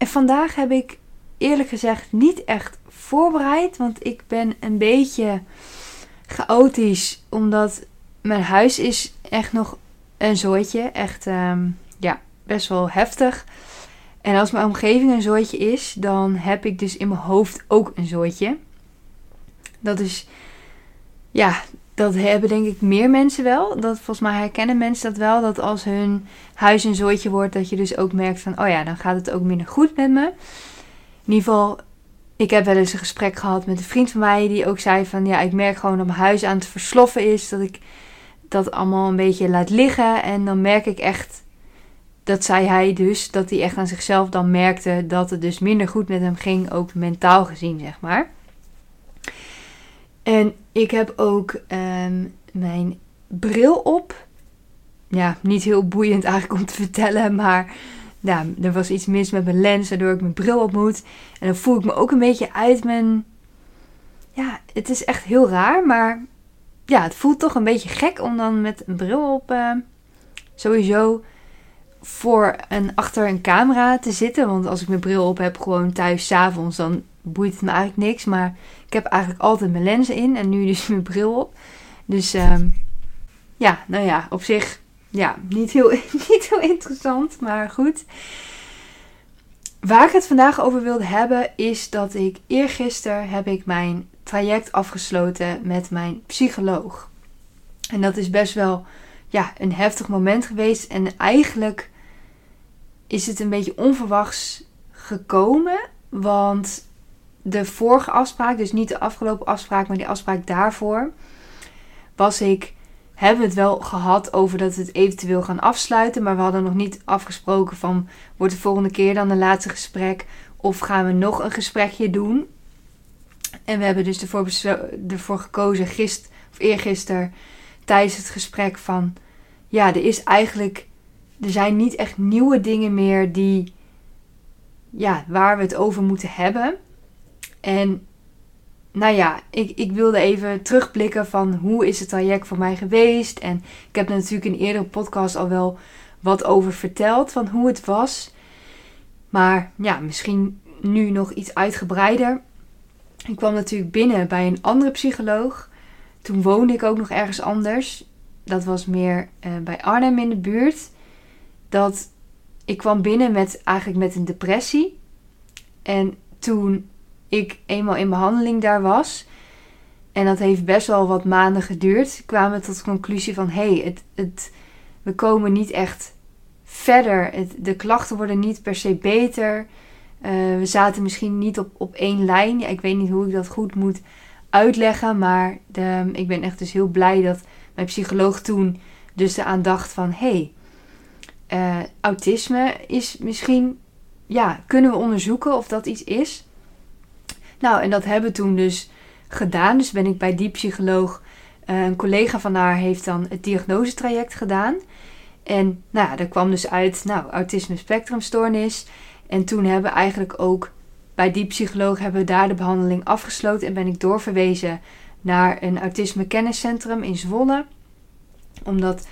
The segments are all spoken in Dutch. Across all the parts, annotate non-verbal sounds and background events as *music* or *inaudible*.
En vandaag heb ik eerlijk gezegd niet echt voorbereid, want ik ben een beetje chaotisch, omdat mijn huis is echt nog een zooitje, echt ehm, ja, best wel heftig. En als mijn omgeving een zooitje is, dan heb ik dus in mijn hoofd ook een zooitje. Dat is, ja, dat hebben denk ik meer mensen wel. Dat, volgens mij herkennen mensen dat wel. Dat als hun huis een zooitje wordt, dat je dus ook merkt van, oh ja, dan gaat het ook minder goed met me. In ieder geval, ik heb wel eens een gesprek gehad met een vriend van mij die ook zei van, ja, ik merk gewoon dat mijn huis aan het versloffen is. Dat ik dat allemaal een beetje laat liggen. En dan merk ik echt, dat zei hij dus, dat hij echt aan zichzelf dan merkte dat het dus minder goed met hem ging, ook mentaal gezien, zeg maar. En ik heb ook ehm, mijn bril op. Ja, niet heel boeiend eigenlijk om te vertellen, maar ja, er was iets mis met mijn lens, waardoor ik mijn bril op moet. En dan voel ik me ook een beetje uit mijn. Ja, het is echt heel raar, maar ja, het voelt toch een beetje gek om dan met een bril op uh, sowieso voor en achter een camera te zitten. Want als ik mijn bril op heb, gewoon thuis s'avonds, dan boeit het me eigenlijk niks. Maar ik heb eigenlijk altijd mijn lenzen in en nu dus *laughs* mijn bril op. Dus uh, ja, nou ja, op zich ja, niet heel, *laughs* niet heel interessant, maar goed. Waar ik het vandaag over wilde hebben is dat ik eergisteren heb ik mijn traject afgesloten met mijn psycholoog. En dat is best wel ja, een heftig moment geweest. En eigenlijk is het een beetje onverwachts gekomen. Want de vorige afspraak, dus niet de afgelopen afspraak, maar die afspraak daarvoor, was ik. Hebben we het wel gehad over dat we het eventueel gaan afsluiten. Maar we hadden nog niet afgesproken van wordt de volgende keer dan een laatste gesprek. Of gaan we nog een gesprekje doen. En we hebben dus ervoor, ervoor gekozen, gist, of eergisteren, tijdens het gesprek van... Ja, er is eigenlijk... Er zijn niet echt nieuwe dingen meer die... Ja, waar we het over moeten hebben. En nou ja, ik, ik wilde even terugblikken van hoe is het traject voor mij geweest. En ik heb natuurlijk in een eerdere podcast al wel wat over verteld van hoe het was. Maar ja, misschien nu nog iets uitgebreider. Ik kwam natuurlijk binnen bij een andere psycholoog. Toen woonde ik ook nog ergens anders. Dat was meer uh, bij Arnhem in de buurt. Dat ik kwam binnen met eigenlijk met een depressie. En toen ik eenmaal in behandeling daar was, en dat heeft best wel wat maanden geduurd, kwamen we tot de conclusie van hé, hey, het, het, we komen niet echt verder. De klachten worden niet per se beter. Uh, we zaten misschien niet op, op één lijn. Ja, ik weet niet hoe ik dat goed moet uitleggen. Maar de, ik ben echt dus heel blij dat mijn psycholoog toen dus eraan dacht van... Hé, hey, uh, autisme is misschien... Ja, kunnen we onderzoeken of dat iets is? Nou, en dat hebben we toen dus gedaan. Dus ben ik bij die psycholoog... Uh, een collega van haar heeft dan het diagnosetraject gedaan. En nou ja, er kwam dus uit, nou, autisme spectrumstoornis... En toen hebben we eigenlijk ook bij die psycholoog hebben we daar de behandeling afgesloten en ben ik doorverwezen naar een autisme kenniscentrum in Zwolle. Omdat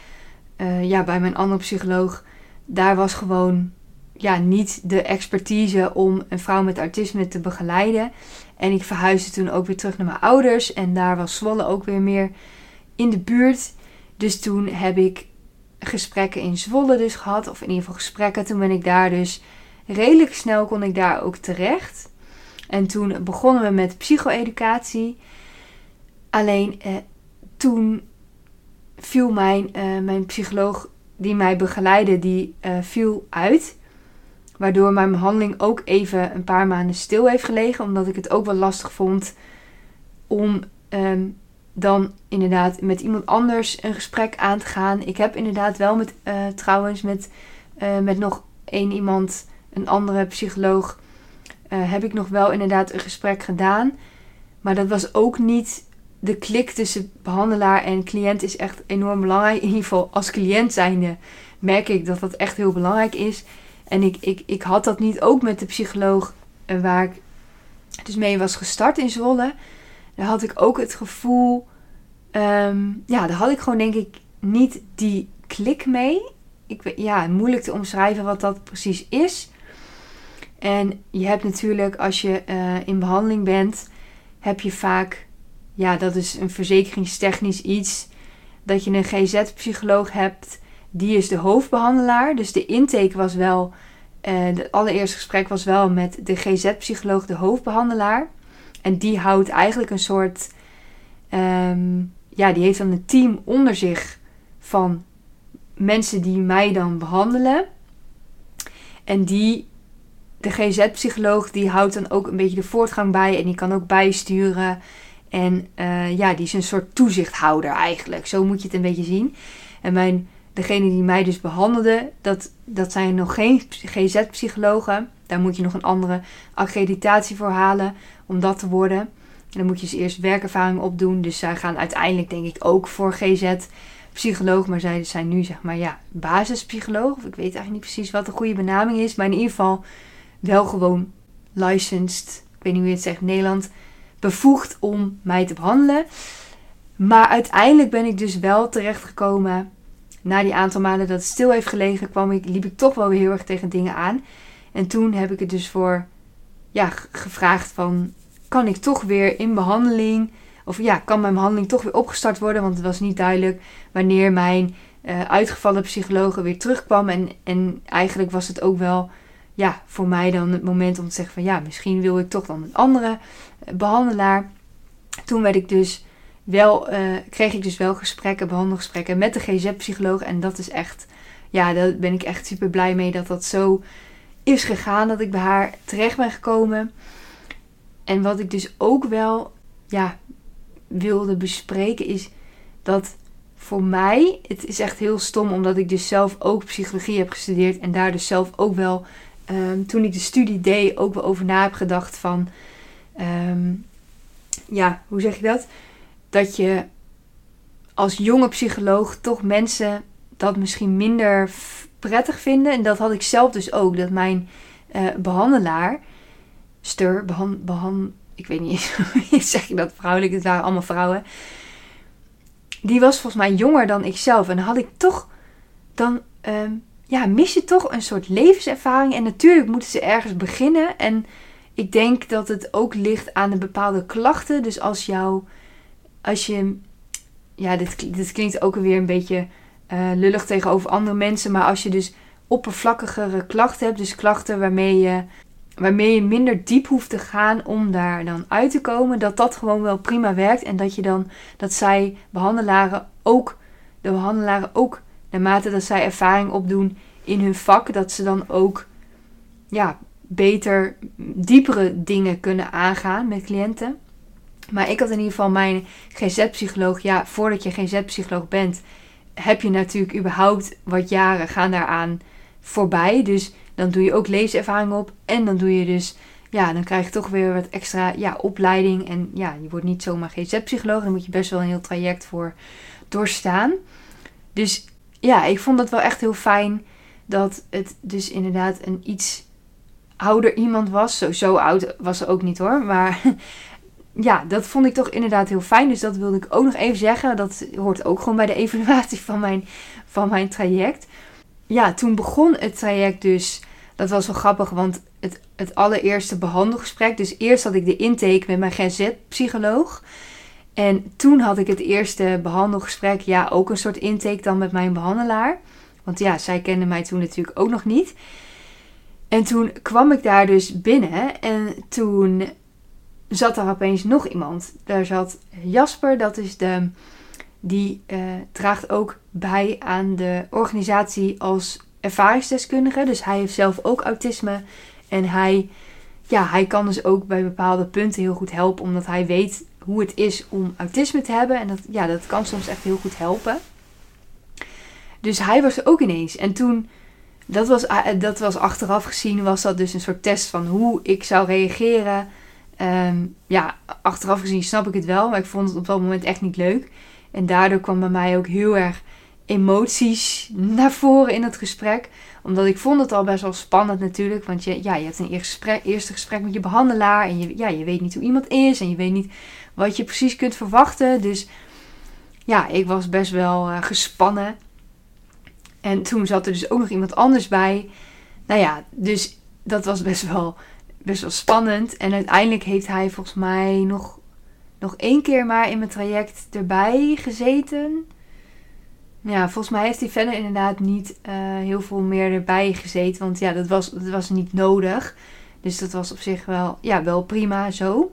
uh, ja, bij mijn andere psycholoog, daar was gewoon ja, niet de expertise om een vrouw met autisme te begeleiden. En ik verhuisde toen ook weer terug naar mijn ouders. En daar was Zwolle ook weer meer in de buurt. Dus toen heb ik gesprekken in Zwolle dus gehad. Of in ieder geval gesprekken. Toen ben ik daar dus redelijk snel kon ik daar ook terecht. En toen begonnen we met psycho-educatie. Alleen eh, toen viel mijn, eh, mijn psycholoog die mij begeleidde, die uh, viel uit. Waardoor mijn behandeling ook even een paar maanden stil heeft gelegen. Omdat ik het ook wel lastig vond om ehm, dan inderdaad met iemand anders een gesprek aan te gaan. Ik heb inderdaad wel met, uh, trouwens met, met nog één iemand een andere psycholoog eh, heb ik nog wel inderdaad een gesprek gedaan. Maar dat was ook niet. De klik tussen behandelaar en cliënt is echt enorm belangrijk. In ieder geval als cliënt zijnde merk ik dat dat echt heel belangrijk is. En ik, ik, ik had dat niet ook met de psycholoog uh, waar ik dus mee was gestart in Zwolle. Daar had ik ook het gevoel. ehm, ja, daar had ik gewoon denk ik niet die klik mee. Ik, ja, moeilijk te omschrijven wat dat precies is. En je hebt natuurlijk, als je eh, in behandeling bent, heb je vaak, ja, dat is een verzekeringstechnisch iets, dat je een GZ-psycholoog hebt. Die is de hoofdbehandelaar. Dus de intake was wel, eh het allereerste gesprek was wel met de GZ-psycholoog, de hoofdbehandelaar. En die houdt eigenlijk een soort, ehm, ja, die heeft dan een team onder zich van mensen die mij dan behandelen. En die, de GZ-psycholoog, die houdt dan ook een beetje de voortgang bij en die kan ook bijsturen. En eh, ja, die is een soort toezichthouder eigenlijk. Zo moet je het een beetje zien. En mijn, degene die mij dus behandelde, dat, dat zijn nog geen GZ-psychologen. Daar moet je nog een andere accreditatie voor halen om dat te worden. En dan moet je dus eerst werkervaring opdoen. Dus zij gaan uiteindelijk denk ik ook voor GZ-psycholoog. Maar zij zijn nu zeg maar ja, basispsycholoog. Of ik weet eigenlijk niet precies wat de goede benaming is. Maar in ieder geval wel gewoon licensed. Ik weet niet hoe je het zegt Nederland. Bevoegd om mij te behandelen. Maar uiteindelijk ben ik dus wel terechtgekomen. Na die aantal maanden dat het stil heeft gelegen, kwam ik, liep ik toch wel weer heel erg tegen dingen aan. En toen heb ik het dus voor ja, gevraagd van... Kan ik toch weer in behandeling... Of ja, kan mijn behandeling toch weer opgestart worden? Want het was niet duidelijk wanneer mijn eh, uitgevallen psychologe weer terugkwam. En, en eigenlijk was het ook wel ja, voor mij dan het moment om te zeggen van... Ja, misschien wil ik toch dan een andere eh, behandelaar. Toen werd ik dus wel, eh, kreeg ik dus wel gesprekken, behandelgesprekken met de GZ-psycholoog. En dat is echt, ja, daar ben ik echt super blij mee dat dat zo is gegaan. Dat ik bij haar terecht ben gekomen. En wat ik dus ook wel, ja, wilde bespreken is dat voor mij, het is echt heel stom omdat ik dus zelf ook psychologie heb gestudeerd. En daar dus zelf ook wel, ehm, toen ik de studie deed, ook wel over na heb gedacht van, ehm, ja, hoe zeg je dat? Dat je als jonge psycholoog toch mensen dat misschien minder prettig vinden. En dat had ik zelf dus ook. Dat mijn eh, behandelaar, stur, behan, behan, ik weet niet eens *laughs* zeg je dat vrouwelijk, het waren allemaal vrouwen. Die was volgens mij jonger dan ik zelf. En dan had ik toch, dan ehm, ja, mis je toch een soort levenservaring. En natuurlijk moeten ze ergens beginnen. En ik denk dat het ook ligt aan de bepaalde klachten. Dus als jou als je. Ja, dit, dit klinkt ook weer een beetje eh, lullig tegenover andere mensen. Maar als je dus oppervlakkigere klachten hebt. Dus klachten waarmee je, waarmee je minder diep hoeft te gaan om daar dan uit te komen. Dat dat gewoon wel prima werkt. En dat je dan. Dat zij behandelaren ook. De behandelaren ook. Naarmate dat zij ervaring opdoen in hun vak. Dat ze dan ook. Ja, beter diepere dingen kunnen aangaan met cliënten. Maar ik had in ieder geval mijn GZ-psycholoog. Ja, voordat je GZ-psycholoog bent, heb je natuurlijk überhaupt wat jaren gaan daaraan voorbij. Dus dan doe je ook leeservaring op. En dan doe je dus, ja, dan krijg je toch weer wat extra ja, opleiding. En ja, je wordt niet zomaar GZ-psycholoog. Daar moet je best wel een heel traject voor doorstaan. Dus ja, ik vond dat wel echt heel fijn dat het dus inderdaad een iets ouder iemand was. Zo, zo oud was ze ook niet hoor. Maar ja, dat vond ik toch inderdaad heel fijn. Dus dat wilde ik ook nog even zeggen. Dat hoort ook gewoon bij de *laughs* evaluatie van mijn, van mijn traject. Ja, toen begon het traject dus. Dat was wel grappig, want het, het allereerste behandelgesprek. Dus eerst had ik de intake met mijn GZ-psycholoog. En toen had ik het eerste behandelgesprek. Ja, ook een soort intake dan met mijn behandelaar. Want ja, zij kende mij toen natuurlijk ook nog niet. En toen kwam ik daar dus binnen. En toen zat daar opeens nog iemand. Daar zat Jasper, dat is de. Die uh, draagt ook bij aan de organisatie als ervaringsdeskundige. Dus hij heeft zelf ook autisme. En hij, ja, hij kan dus ook bij bepaalde punten heel goed helpen. Omdat hij weet hoe het is om autisme te hebben. En dat, ja, dat kan soms echt heel goed helpen. Dus hij was er ook ineens. En toen dat was, dat was achteraf gezien, was dat dus een soort test van hoe ik zou reageren. Ehm, ja, achteraf gezien snap ik het wel, maar ik vond het op dat moment echt niet leuk. En daardoor kwam bij mij ook heel erg emoties *laughs* naar voren in het gesprek. Omdat ik vond het al best wel spannend natuurlijk. Want je, ja, je hebt een eerste gesprek, met je behandelaar. En je, ja, je weet niet hoe iemand is. En je weet niet wat je precies kunt verwachten. Dus ja, ik was best wel uh, gespannen. En toen zat er dus ook nog iemand anders bij. Nou ja, dus dat was best wel, best wel spannend. En uiteindelijk heeft hij volgens mij nog, nog één keer maar in mijn traject erbij gezeten. Ja, volgens mij heeft hij verder inderdaad niet uh, heel veel meer erbij gezeten. Want ja, dat was, dat was niet nodig. Dus dat was op zich wel, ja, wel prima zo.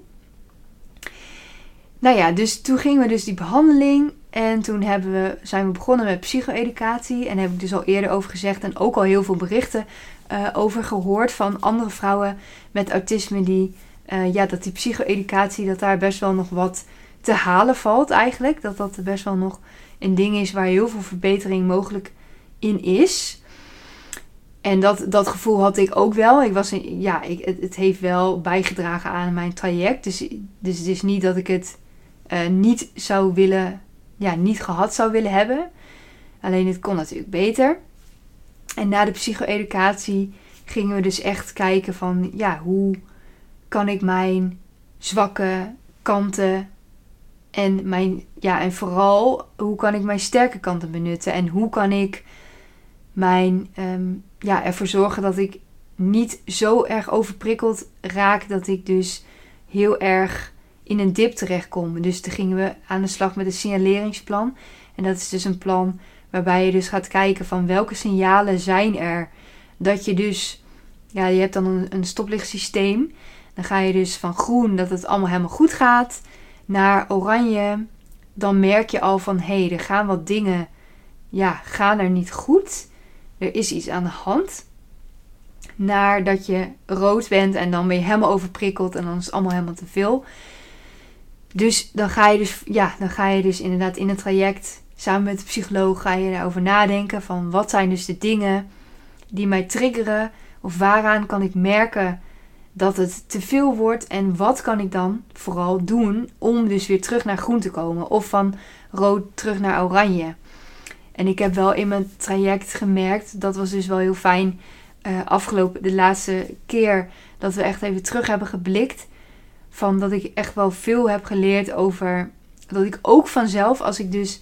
Nou ja, dus toen gingen we dus die behandeling. En toen hebben we, zijn we begonnen met psycho-educatie. En daar heb ik dus al eerder over gezegd. En ook al heel veel berichten uh, over gehoord van andere vrouwen met autisme. Die, uh, ja, dat die psycho-educatie, dat daar best wel nog wat te halen valt eigenlijk. Dat dat best wel nog een ding is waar heel veel verbetering mogelijk in is. En dat, dat gevoel had ik ook wel. Ik was ja, ik, het, het, heeft wel bijgedragen aan mijn traject. Dus, dus het is niet dat ik het uh, niet zou willen, ja, niet gehad zou willen hebben. Alleen het kon natuurlijk beter. En na de psycho-educatie gingen we dus echt kijken van, ja, hoe kan ik mijn zwakke kanten en, mijn, ja, en vooral, hoe kan ik mijn sterke kanten benutten? En hoe kan ik mijn, um, ja, ervoor zorgen dat ik niet zo erg overprikkeld raak dat ik dus heel erg in een dip terechtkom. Dus toen gingen we aan de slag met een signaleringsplan. En dat is dus een plan waarbij je dus gaat kijken van welke signalen zijn er. Dat je dus, ja, je hebt dan een, stoplichtsysteem. Dan ga je dus van groen dat het allemaal helemaal goed gaat naar oranje, dan merk je al van hé, hey, er gaan wat dingen, ja, gaan er niet goed. Er is iets aan de hand. Naar dat je rood bent en dan ben je helemaal overprikkeld en dan is het allemaal helemaal te veel. Dus dan ga je dus, ja, dan ga je dus inderdaad in het traject samen met de psycholoog ga je daarover nadenken van wat zijn dus de dingen die mij triggeren of waaraan kan ik merken dat het te veel wordt. En wat kan ik dan vooral doen om dus weer terug naar groen te komen? Of van rood terug naar oranje. En ik heb wel in mijn traject gemerkt, dat was dus wel heel fijn uh, afgelopen, de laatste keer dat we echt even terug hebben geblikt. Van dat ik echt wel veel heb geleerd over dat ik ook vanzelf, als ik dus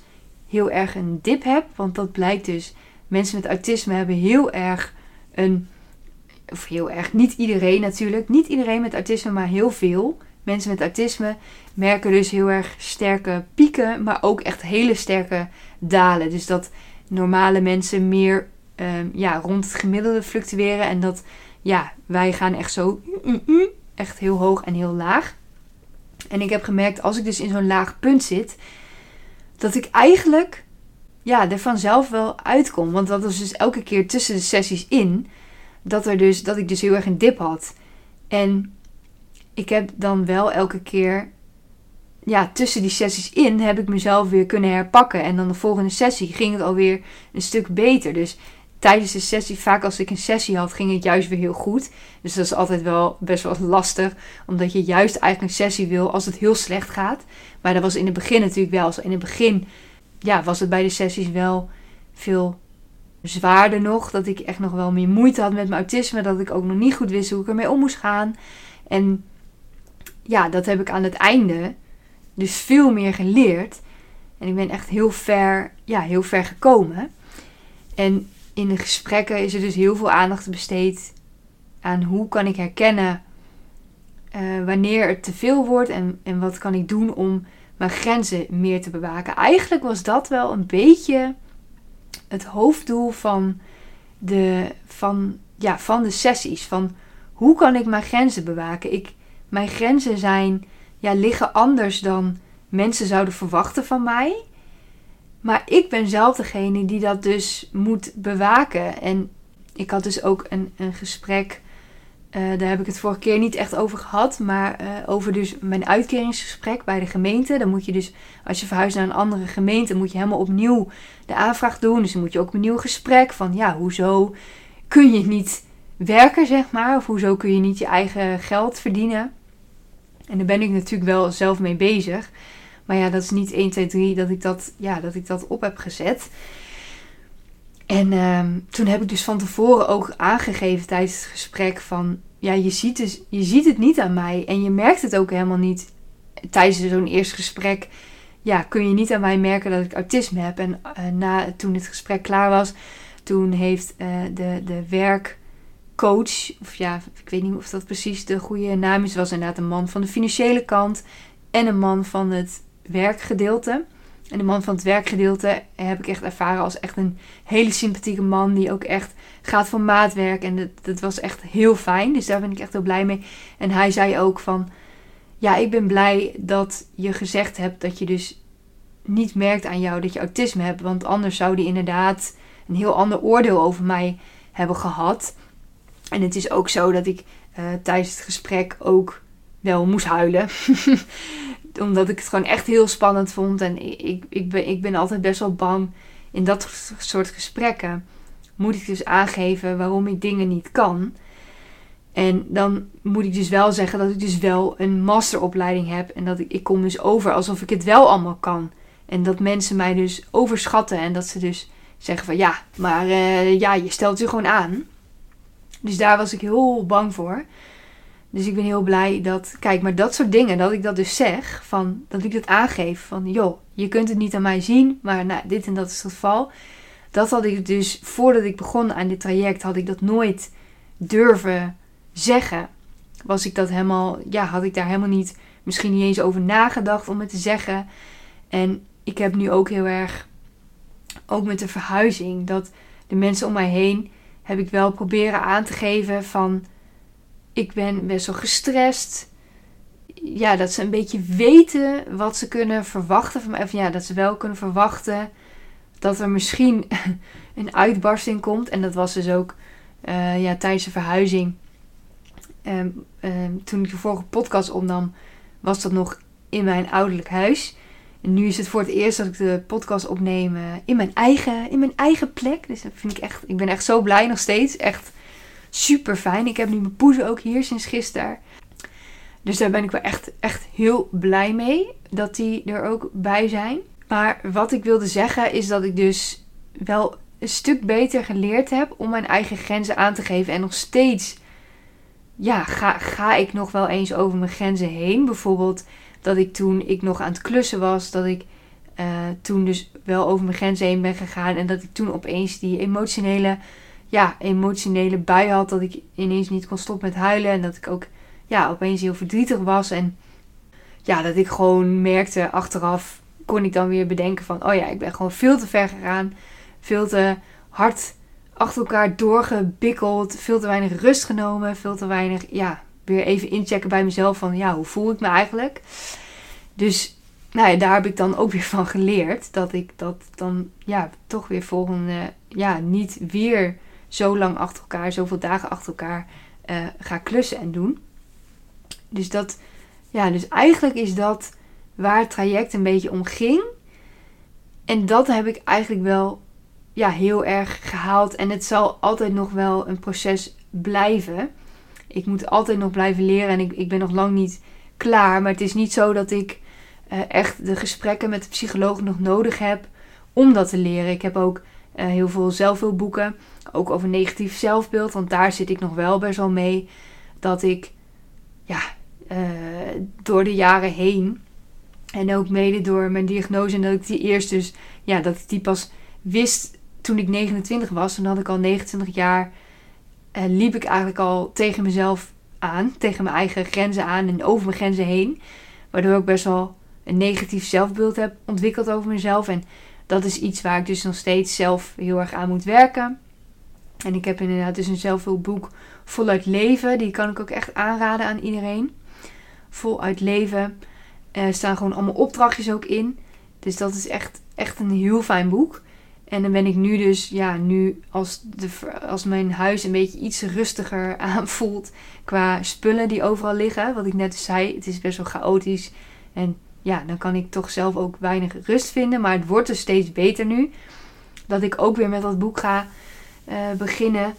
heel erg een dip heb, want dat blijkt dus, mensen met autisme hebben heel erg een of heel erg, niet iedereen natuurlijk, niet iedereen met autisme, maar heel veel mensen met autisme merken dus heel erg sterke pieken, maar ook echt hele sterke dalen. Dus dat normale mensen meer um, ja, rond het gemiddelde fluctueren en dat ja, wij gaan echt zo echt heel hoog en heel laag. En ik heb gemerkt als ik dus in zo'n laag punt zit, dat ik eigenlijk ja, er vanzelf wel uitkom. Want dat was dus elke keer tussen de sessies in dat, er dus, dat ik dus heel erg een dip had. En ik heb dan wel elke keer, ja, tussen die sessies in heb ik mezelf weer kunnen herpakken. En dan de volgende sessie ging het alweer een stuk beter. Dus tijdens de sessie, vaak als ik een sessie had, ging het juist weer heel goed. Dus dat is altijd wel best wel lastig, omdat je juist eigenlijk een sessie wil als het heel slecht gaat. Maar dat was in het begin natuurlijk wel. In het begin ja, was het bij de sessies wel veel zwaarder nog. Dat ik echt nog wel meer moeite had met mijn autisme. Dat ik ook nog niet goed wist hoe ik ermee om moest gaan. En ja, dat heb ik aan het einde dus veel meer geleerd. En ik ben echt heel ver, ja, heel ver gekomen. En in de gesprekken is er dus heel veel aandacht besteed aan hoe kan ik herkennen uh, wanneer het te veel wordt en, en wat kan ik doen om mijn grenzen meer te bewaken. Eigenlijk was dat wel een beetje het hoofddoel van de, van, ja, van de sessies. Van hoe kan ik mijn grenzen bewaken? Ik, mijn grenzen zijn, ja, liggen anders dan mensen zouden verwachten van mij. Maar ik ben zelf degene die dat dus moet bewaken. En ik had dus ook een, een gesprek uh, daar heb ik het vorige keer niet echt over gehad. Maar uh, over dus mijn uitkeringsgesprek bij de gemeente. Dan moet je dus, als je verhuist naar een andere gemeente, moet je helemaal opnieuw de aanvraag doen. Dus dan moet je ook een nieuw gesprek van, ja, hoezo kun je niet werken, zeg maar? Of hoezo kun je niet je eigen geld verdienen? En daar ben ik natuurlijk wel zelf mee bezig. Maar ja, dat is niet 1, 2, 3 dat ik dat, ja, dat, ik dat op heb gezet. En uh, toen heb ik dus van tevoren ook aangegeven tijdens het gesprek van... Ja, je ziet, dus, je ziet het niet aan mij en je merkt het ook helemaal niet. Tijdens zo'n eerste gesprek ja, kun je niet aan mij merken dat ik autisme heb. En uh, na, toen het gesprek klaar was, toen heeft uh, de, de werkcoach... Of ja, ik weet niet of dat precies de goede naam is. was inderdaad een man van de financiële kant en een man van het werkgedeelte. En de man van het werkgedeelte heb ik echt ervaren als echt een hele sympathieke man. Die ook echt gaat voor maatwerk. En dat, was echt heel fijn. Dus daar ben ik echt heel blij mee. En hij zei ook van... Ja, ik ben blij dat je gezegd hebt dat je dus niet merkt aan jou dat je autisme hebt. Want anders zou die inderdaad een heel ander oordeel over mij hebben gehad. En het is ook zo dat ik uh, tijdens het gesprek ook wel moest huilen. *laughs* omdat ik het gewoon echt heel spannend vond. En ik, ik, ben, ik ben altijd best wel bang in dat soort gesprekken. Moet ik dus aangeven waarom ik dingen niet kan. En dan moet ik dus wel zeggen dat ik dus wel een masteropleiding heb. En dat ik, ik kom dus over alsof ik het wel allemaal kan. En dat mensen mij dus overschatten. En dat ze dus zeggen van ja, maar uh, ja, je stelt je gewoon aan. Dus daar was ik heel bang voor. Dus ik ben heel blij dat, kijk, maar dat soort dingen, dat ik dat dus zeg, van, dat ik dat aangeef, van joh, je kunt het niet aan mij zien, maar nou, dit en dat is het geval. Dat had ik dus, voordat ik begon aan dit traject, had ik dat nooit durven zeggen. Was ik dat helemaal, ja, had ik daar helemaal niet, misschien niet eens over nagedacht om het te zeggen. En ik heb nu ook heel erg, ook met de verhuizing, dat de mensen om mij heen, heb ik wel proberen aan te geven van ik ben best wel gestrest. Ja, dat ze een beetje weten wat ze kunnen verwachten van mij. Of ja, dat ze wel kunnen verwachten dat er misschien *laughs* een uitbarsting komt. En dat was dus ook uh, ja, tijdens de verhuizing. Um, um, toen ik de vorige podcast opnam, was dat nog in mijn ouderlijk huis. En nu is het voor het eerst dat ik de podcast opneem uh, in, mijn eigen, in mijn eigen plek. Dus dat vind ik echt, ik ben echt zo blij nog steeds. Echt super fijn. Ik heb nu mijn poezen ook hier sinds gisteren. Dus daar ben ik wel echt, echt heel blij mee dat die er ook bij zijn. Maar wat ik wilde zeggen is dat ik dus wel een stuk beter geleerd heb om mijn eigen grenzen aan te geven. En nog steeds, ja, ga, ga ik nog wel eens over mijn grenzen heen. Bijvoorbeeld dat ik toen ik nog aan het klussen was, dat ik uh, toen dus wel over mijn grenzen heen ben gegaan. En dat ik toen opeens die emotionele ja, emotionele bui had. Dat ik ineens niet kon stoppen met huilen. En dat ik ook ja, opeens heel verdrietig was. En ja, dat ik gewoon merkte achteraf kon ik dan weer bedenken van... Oh ja, ik ben gewoon veel te ver gegaan. Veel te hard achter elkaar doorgebikkeld. Veel te weinig rust genomen. Veel te weinig, ja, weer even inchecken bij mezelf van... Ja, hoe voel ik me eigenlijk? Dus nou ja, daar heb ik dan ook weer van geleerd. Dat ik dat dan ja, toch weer volgende... Ja, niet weer zo lang achter elkaar, zoveel dagen achter elkaar uh, ga klussen en doen. Dus dat, ja, dus eigenlijk is dat waar het traject een beetje om ging. En dat heb ik eigenlijk wel ja, heel erg gehaald. En het zal altijd nog wel een proces blijven. Ik moet altijd nog blijven leren en ik, ik ben nog lang niet klaar. Maar het is niet zo dat ik uh, echt de gesprekken met de psycholoog nog nodig heb om dat te leren. Ik heb ook uh, heel veel zelfhulpboeken. Ook over negatief zelfbeeld. Want daar zit ik nog wel best wel mee. Dat ik ja, uh, door de jaren heen. En ook mede door mijn diagnose. En dat ik die eerst dus. Ja, dat ik die pas wist toen ik 29 was. Toen had ik al 29 jaar. Uh, liep ik eigenlijk al tegen mezelf aan. Tegen mijn eigen grenzen aan. En over mijn grenzen heen. Waardoor ik best wel een negatief zelfbeeld heb ontwikkeld over mezelf. En dat is iets waar ik dus nog steeds zelf heel erg aan moet werken. En ik heb inderdaad dus een zelfhulpboek voluit leven. Die kan ik ook echt aanraden aan iedereen. Voluit leven. Er staan gewoon allemaal opdrachtjes ook in. Dus dat is echt, echt een heel fijn boek. En dan ben ik nu dus, ja, nu als, de, als mijn huis een beetje iets rustiger *laughs* aanvoelt qua spullen die overal liggen. Wat ik net zei, het is best wel chaotisch. En ja, dan kan ik toch zelf ook weinig rust vinden. Maar het wordt dus steeds beter nu. Dat ik ook weer met dat boek ga uh, beginnen.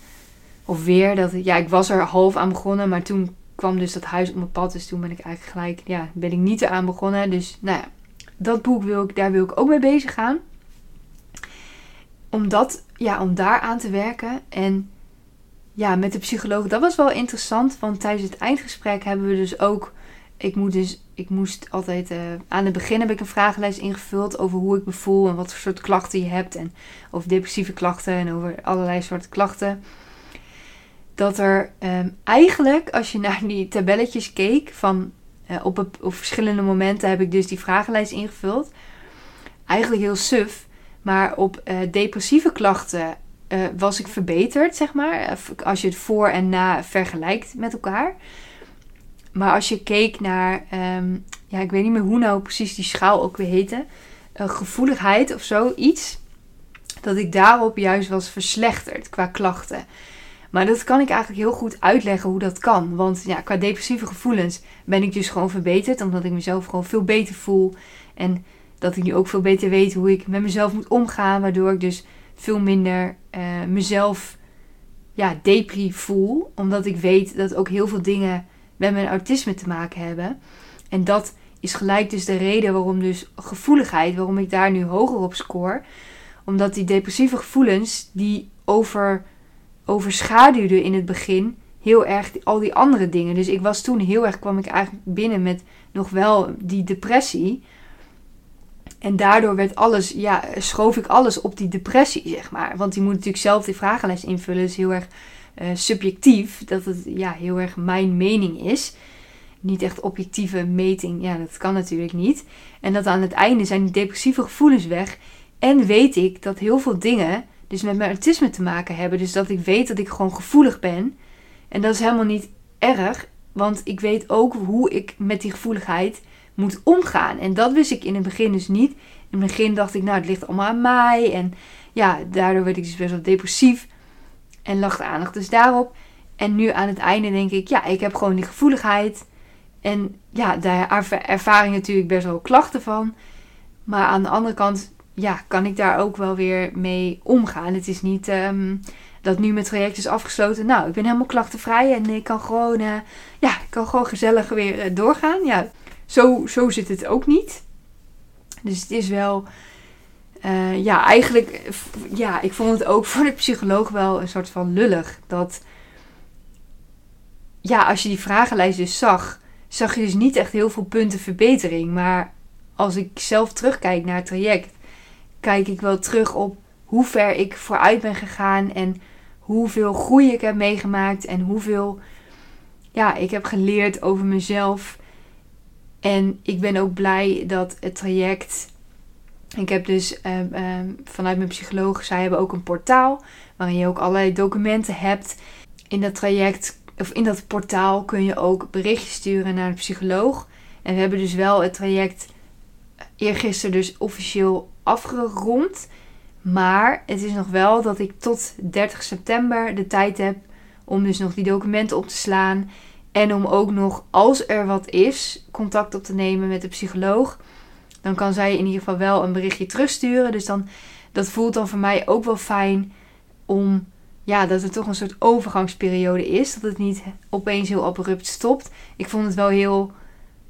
Of weer, dat, ja, ik was er half aan begonnen, maar toen kwam dus dat huis op mijn pad. Dus toen ben ik eigenlijk gelijk, ja, ben ik niet eraan begonnen. Dus nou ja, dat boek wil ik, daar wil ik ook mee bezig gaan. Om dat, ja, om daar aan te werken. En ja, met de psycholoog, dat was wel interessant. Want tijdens het eindgesprek hebben we dus ook, ik moet dus ik moest altijd, uh, aan het begin heb ik een vragenlijst ingevuld over hoe ik me voel en wat voor soort klachten je hebt. En over depressieve klachten en over allerlei soorten klachten. Dat er um, eigenlijk, als je naar die tabelletjes keek, van uh, op, op verschillende momenten heb ik dus die vragenlijst ingevuld. Eigenlijk heel suf. Maar op uh, depressieve klachten was ik verbeterd, zeg maar. Als je het voor en na vergelijkt met elkaar. Maar als je keek naar, ehm, ja, ik weet niet meer hoe nou precies die schaal ook weer heette, uh, gevoeligheid of zoiets, dat ik daarop juist was verslechterd qua klachten. Maar dat kan ik eigenlijk heel goed uitleggen hoe dat kan. Want ja, qua depressieve gevoelens ben ik dus gewoon verbeterd, omdat ik mezelf gewoon veel beter voel. En dat ik nu ook veel beter weet hoe ik met mezelf moet omgaan, waardoor ik dus veel minder uh, mezelf ja, depri voel. Omdat ik weet dat ook heel veel dingen met mijn autisme te maken hebben. En dat is gelijk dus de reden waarom dus gevoeligheid, waarom ik daar nu hoger op score. Omdat die depressieve gevoelens, die over, overschaduwden in het begin heel erg al die andere dingen. Dus ik was toen heel erg, kwam ik eigenlijk binnen met nog wel die depressie. En daardoor werd alles, ja, schoof ik alles op die depressie, zeg maar. Want die moet natuurlijk zelf die vragenlijst invullen. Dus heel erg uh, subjectief. Dat het ja, heel erg mijn mening is. Niet echt objectieve meting. Ja, dat kan natuurlijk niet. En dat aan het einde zijn die depressieve gevoelens weg. En weet ik dat heel veel dingen dus met mijn autisme te maken hebben. Dus dat ik weet dat ik gewoon gevoelig ben. En dat is helemaal niet erg. Want ik weet ook hoe ik met die gevoeligheid moet omgaan. En dat wist ik in het begin dus niet. In het begin dacht ik, nou, het ligt allemaal aan mij. En ja, daardoor werd ik dus best wel depressief. En lag de aandacht dus daarop. En nu aan het einde denk ik, ja, ik heb gewoon die gevoeligheid. En ja, daar ervaar ik natuurlijk best wel klachten van. Maar aan de andere kant, ja, kan ik daar ook wel weer mee omgaan. Het is niet um, dat nu mijn traject is afgesloten. Nou, ik ben helemaal klachtenvrij en ik kan gewoon, uh, ja, ik kan gewoon gezellig weer uh, doorgaan. Ja, zo, zo zit het ook niet. Dus het is wel uh, ja, eigenlijk, ja, ik vond het ook voor de psycholoog wel een soort van lullig. Dat, ja, als je die vragenlijst dus zag, zag je dus niet echt heel veel punten verbetering. Maar als ik zelf terugkijk naar het traject, kijk ik wel terug op hoe ver ik vooruit ben gegaan en hoeveel groei ik heb meegemaakt en hoeveel ja, ik heb geleerd over mezelf. En ik ben ook blij dat het traject ik heb dus ehm, ehm, vanuit mijn psycholoog, zij hebben ook een portaal waarin je ook allerlei documenten hebt. In dat traject, of in dat portaal kun je ook berichtjes sturen naar de psycholoog. En we hebben dus wel het traject eergisteren dus officieel afgerond. Maar het is nog wel dat ik tot 30 september de tijd heb om dus nog die documenten op te slaan. En om ook nog, als er wat is, contact op te nemen met de psycholoog dan kan zij in ieder geval wel een berichtje terugsturen. Dus dan, dat voelt dan voor mij ook wel fijn om, ja, dat het toch een soort overgangsperiode is. Dat het niet opeens heel abrupt stopt. Ik vond het wel heel,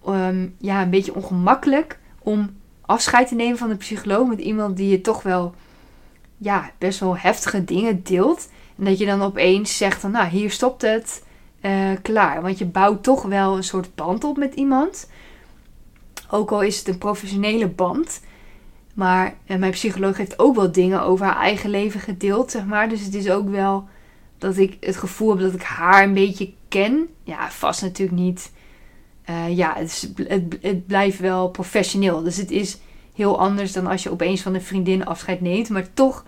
ehm, ja, een beetje ongemakkelijk om afscheid te nemen van de psycholoog met iemand die je toch wel, ja, best wel heftige dingen deelt. En dat je dan opeens zegt nou, hier stopt het. Uh, klaar. Want je bouwt toch wel een soort band op met iemand. Ook al is het een professionele band. Maar eh, mijn psycholoog heeft ook wel dingen over haar eigen leven gedeeld, zeg maar. Dus het is ook wel dat ik het gevoel heb dat ik haar een beetje ken. Ja, vast natuurlijk niet. Uh, ja, het, het, het, blijft wel professioneel. Dus het is heel anders dan als je opeens van een vriendin afscheid neemt. Maar toch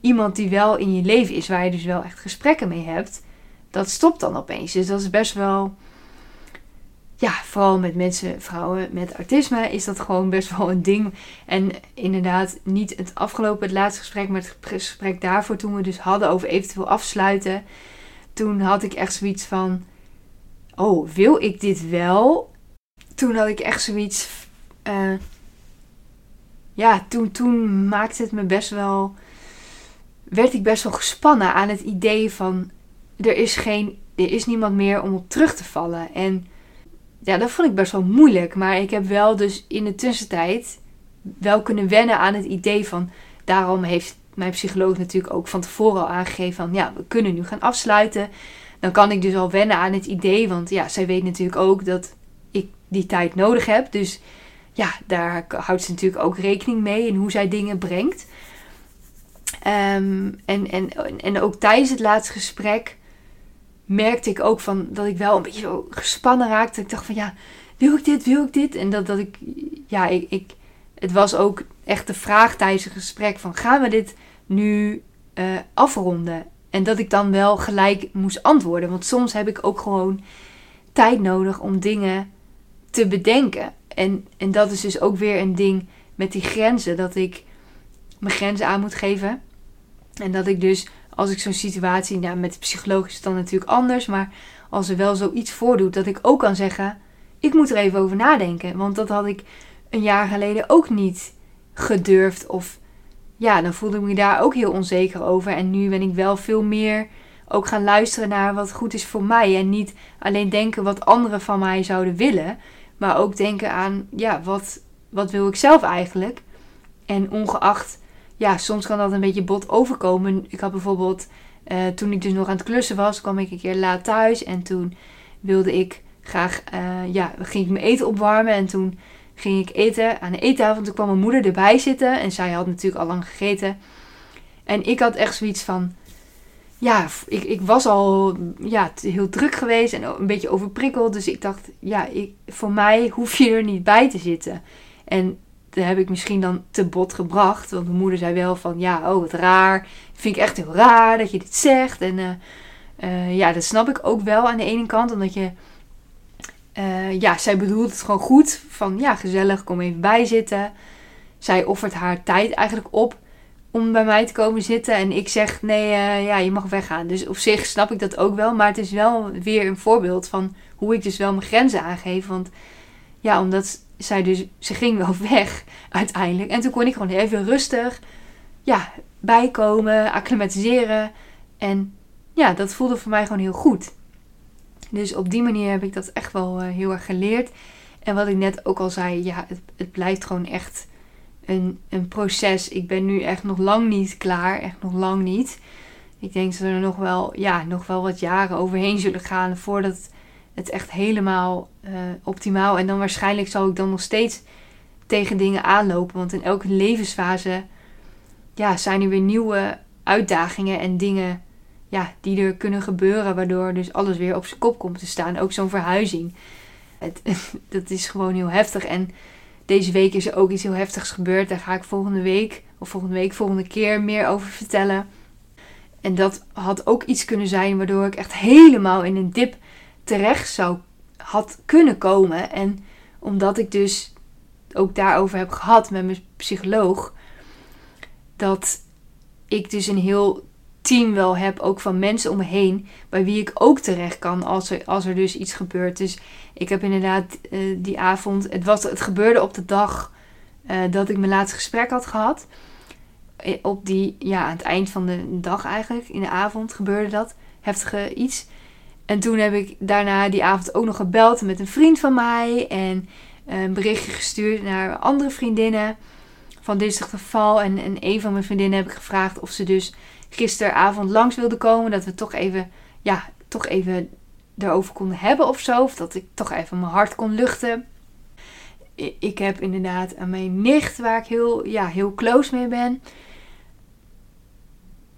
iemand die wel in je leven is, waar je dus wel echt gesprekken mee hebt. Dat stopt dan opeens. Dus dat is best wel ja, vooral met mensen, vrouwen met autisme, is dat gewoon best wel een ding. En inderdaad, niet het afgelopen, het laatste gesprek, maar het gesprek daarvoor, toen we dus hadden over eventueel afsluiten. Toen had ik echt zoiets van: Oh, wil ik dit wel? Toen had ik echt zoiets. Uh, ja, toen, toen maakte het me best wel. werd ik best wel gespannen aan het idee van er is, geen, er is niemand meer om op terug te vallen. En ja, dat vond ik best wel moeilijk. Maar ik heb wel dus in de tussentijd wel kunnen wennen aan het idee van. Daarom heeft mijn psycholoog natuurlijk ook van tevoren al aangegeven van ja, we kunnen nu gaan afsluiten. Dan kan ik dus al wennen aan het idee. Want ja, zij weet natuurlijk ook dat ik die tijd nodig heb. Dus ja, daar houdt ze natuurlijk ook rekening mee in hoe zij dingen brengt. Um, en, en, en ook tijdens het laatste gesprek merkte ik ook van dat ik wel een beetje zo gespannen raakte. Ik dacht van ja, wil ik dit, wil ik dit? En dat, dat ik, ja, ik, ik het was ook echt de vraag tijdens het gesprek van gaan we dit nu uh, afronden? En dat ik dan wel gelijk moest antwoorden. Want soms heb ik ook gewoon tijd nodig om dingen te bedenken. En, en dat is dus ook weer een ding met die grenzen. Dat ik mijn grenzen aan moet geven. En dat ik dus, als ik zo'n situatie, nou met psycholoog is het dan natuurlijk anders. Maar als er wel zoiets voordoet, dat ik ook kan zeggen: Ik moet er even over nadenken. Want dat had ik een jaar geleden ook niet gedurfd. Of ja, dan voelde ik me daar ook heel onzeker over. En nu ben ik wel veel meer ook gaan luisteren naar wat goed is voor mij. En niet alleen denken wat anderen van mij zouden willen. Maar ook denken aan, ja, wat, wat wil ik zelf eigenlijk? En ongeacht, ja, soms kan dat een beetje bot overkomen. Ik had bijvoorbeeld, uh, toen ik dus nog aan het klussen was, kwam ik een keer laat thuis. En toen wilde ik graag, uh, ja, ging ik mijn eten opwarmen. En toen ging ik eten aan de eettafel. Toen kwam mijn moeder erbij zitten. En zij had natuurlijk al lang gegeten. En ik had echt zoiets van. Ja, ik, ik was al ja, heel druk geweest en een beetje overprikkeld. Dus ik dacht, ja, ik, voor mij hoef je er niet bij te zitten. En dat heb ik misschien dan te bot gebracht. Want mijn moeder zei wel van, ja, oh wat raar. Vind ik echt heel raar dat je dit zegt. En uh, uh, ja, dat snap ik ook wel aan de ene kant. Omdat je uh, ja, zij bedoelt het gewoon goed. Van ja, gezellig, kom even bij zitten. Zij offert haar tijd eigenlijk op om bij mij te komen zitten. En ik zeg nee, ja, je mag weggaan. Dus op zich snap ik dat ook wel. Maar het is wel weer een voorbeeld van hoe ik dus wel mijn grenzen aangeef. Want ja, omdat zij dus, ze ging wel *laughs* weg uiteindelijk. En toen kon ik gewoon even rustig, ja, bijkomen, acclimatiseren. En ja, dat voelde voor mij gewoon heel goed. Dus op die manier heb ik dat echt wel uh, heel erg geleerd. En wat ik net ook al zei, ja, het, het blijft gewoon echt een, een proces. Ik ben nu echt nog lang niet klaar. Echt nog lang niet. Ik denk dat er nog wel, ja, nog wel wat jaren overheen zullen gaan voordat het echt helemaal uh, optimaal. En dan waarschijnlijk zal ik dan nog steeds tegen dingen aanlopen. Want in elke levensfase ja, zijn er weer nieuwe uitdagingen en dingen ja, die er kunnen gebeuren, waardoor dus alles weer op zijn kop komt te staan. Ook zo'n verhuizing. Het, *laughs* dat is gewoon heel heftig. En deze week is er ook iets heel heftigs gebeurd. Daar ga ik volgende week, of volgende week, volgende keer meer over vertellen. En dat had ook iets kunnen zijn waardoor ik echt helemaal in een dip terecht zou had kunnen komen. En omdat ik dus ook daarover heb gehad met mijn psycholoog, dat ik dus een heel team wel heb, ook van mensen om me heen, bij wie ik ook terecht kan als er, als er dus iets gebeurt. Dus ik heb inderdaad uh, die avond, het, was, het gebeurde op de dag uh, dat ik mijn laatste gesprek had gehad. Eh, op die, ja, aan het eind van de dag eigenlijk, in de avond gebeurde dat, heftige iets. En toen heb ik daarna die avond ook nog gebeld met een vriend van mij en een berichtje gestuurd naar andere vriendinnen van dit geval. En, en een van mijn vriendinnen heb ik gevraagd of ze dus gisteravond langs wilde komen. Dat we toch even, ja, toch even erover konden hebben of zo. Of dat ik toch even mijn hart kon luchten. Ik heb inderdaad aan mijn nicht, waar ik heel, ja, heel close mee ben.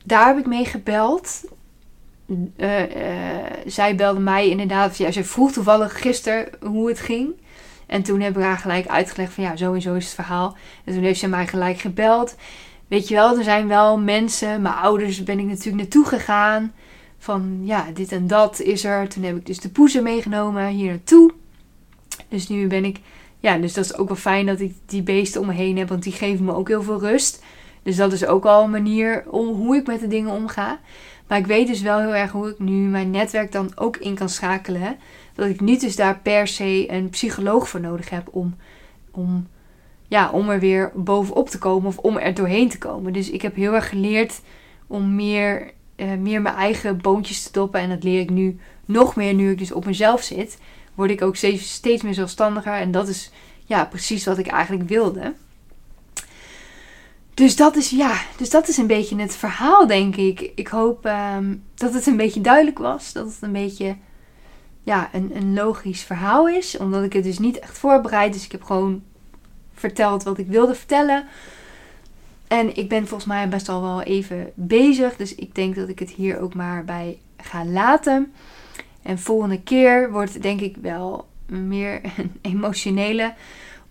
Daar heb ik mee gebeld. Uh, uh, zij belde mij inderdaad. Ja, ze vroeg toevallig gisteren hoe het ging. En toen heb ik haar gelijk uitgelegd van ja, zo en zo is het verhaal. En toen heeft ze mij gelijk gebeld. Weet je wel, er zijn wel mensen, mijn ouders ben ik natuurlijk naartoe gegaan. Van ja, dit en dat is er. Toen heb ik dus de poezen meegenomen hier naartoe. Dus nu ben ik, ja, dus dat is ook wel fijn dat ik die beesten om me heen heb, want die geven me ook heel veel rust. Dus dat is ook al een manier om hoe ik met de dingen omga. Maar ik weet dus wel heel erg hoe ik nu mijn netwerk dan ook in kan schakelen. Dat ik niet dus daar per se een psycholoog voor nodig heb om, om ja, om er weer bovenop te komen of om er doorheen te komen. Dus ik heb heel erg geleerd om meer eh, meer mijn eigen boontjes te doppen. En dat leer ik nu nog meer nu ik dus op mezelf zit. Word ik ook steeds, steeds meer zelfstandiger. En dat is ja, precies wat ik eigenlijk wilde. Dus dat is, ja, dus dat is een beetje het verhaal, denk ik. Ik hoop ehm, dat het een beetje duidelijk was. Dat het een beetje ja, een, een logisch verhaal is. Omdat ik het dus niet echt voorbereid. Dus ik heb gewoon verteld wat ik wilde vertellen. En ik ben volgens mij best al wel even bezig. Dus ik denk dat ik het hier ook maar bij ga laten. En volgende keer wordt het denk ik wel meer *laughs* een emotionele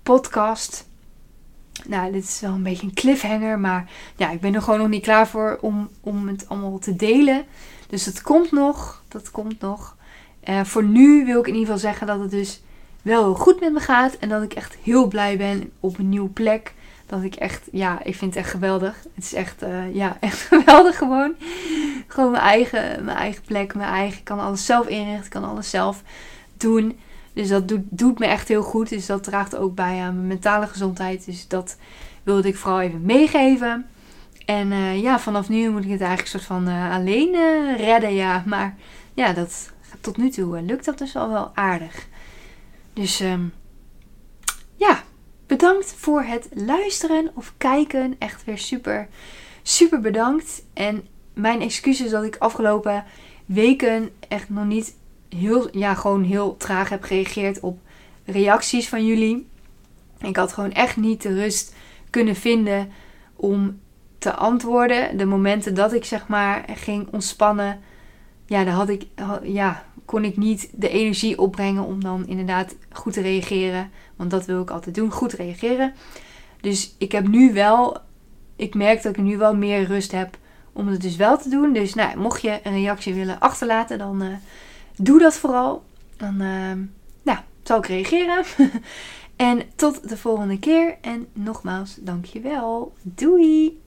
podcast. Nou, dit is wel een beetje een cliffhanger. Maar ja, ik ben er gewoon nog niet klaar voor om, om het allemaal te delen. Dus dat komt nog. Dat komt nog. Uh, voor nu wil ik in ieder geval zeggen dat het dus wel goed met me gaat. En dat ik echt heel blij ben op een nieuwe plek. Dat ik echt, ja, ik vind het echt geweldig. Het is echt, uh, ja, *laughs* echt geweldig gewoon. Gewoon mijn eigen, mijn eigen plek, mijn eigen. Ik kan alles zelf inrichten, ik kan alles zelf doen. Dus dat doet, doet me echt heel goed. Dus dat draagt ook bij aan mijn mentale gezondheid. Dus dat wilde ik vooral even meegeven. En uh, ja, vanaf nu moet ik het eigenlijk soort van uh, alleen uh, redden, ja. Maar ja, dat, tot nu toe lukt dat dus al wel aardig. Dus um, ja, bedankt voor het luisteren of kijken. Echt weer super, super bedankt. En mijn excuses dat ik afgelopen weken echt nog niet heel, ja, gewoon heel traag heb gereageerd op reacties van jullie. Ik had gewoon echt niet de rust kunnen vinden om te antwoorden. De momenten dat ik zeg maar ging ontspannen, ja, dan had ik, ja, kon ik niet de energie opbrengen om dan inderdaad goed te reageren. Want dat wil ik altijd doen, goed reageren. Dus ik heb nu wel, ik merk dat ik nu wel meer rust heb om het dus wel te doen. Dus nou, mocht je een reactie willen achterlaten, dan uh, doe dat vooral. Dan uh, nou, zal ik reageren. *laughs* en tot de volgende keer. En nogmaals, dankjewel. Doei!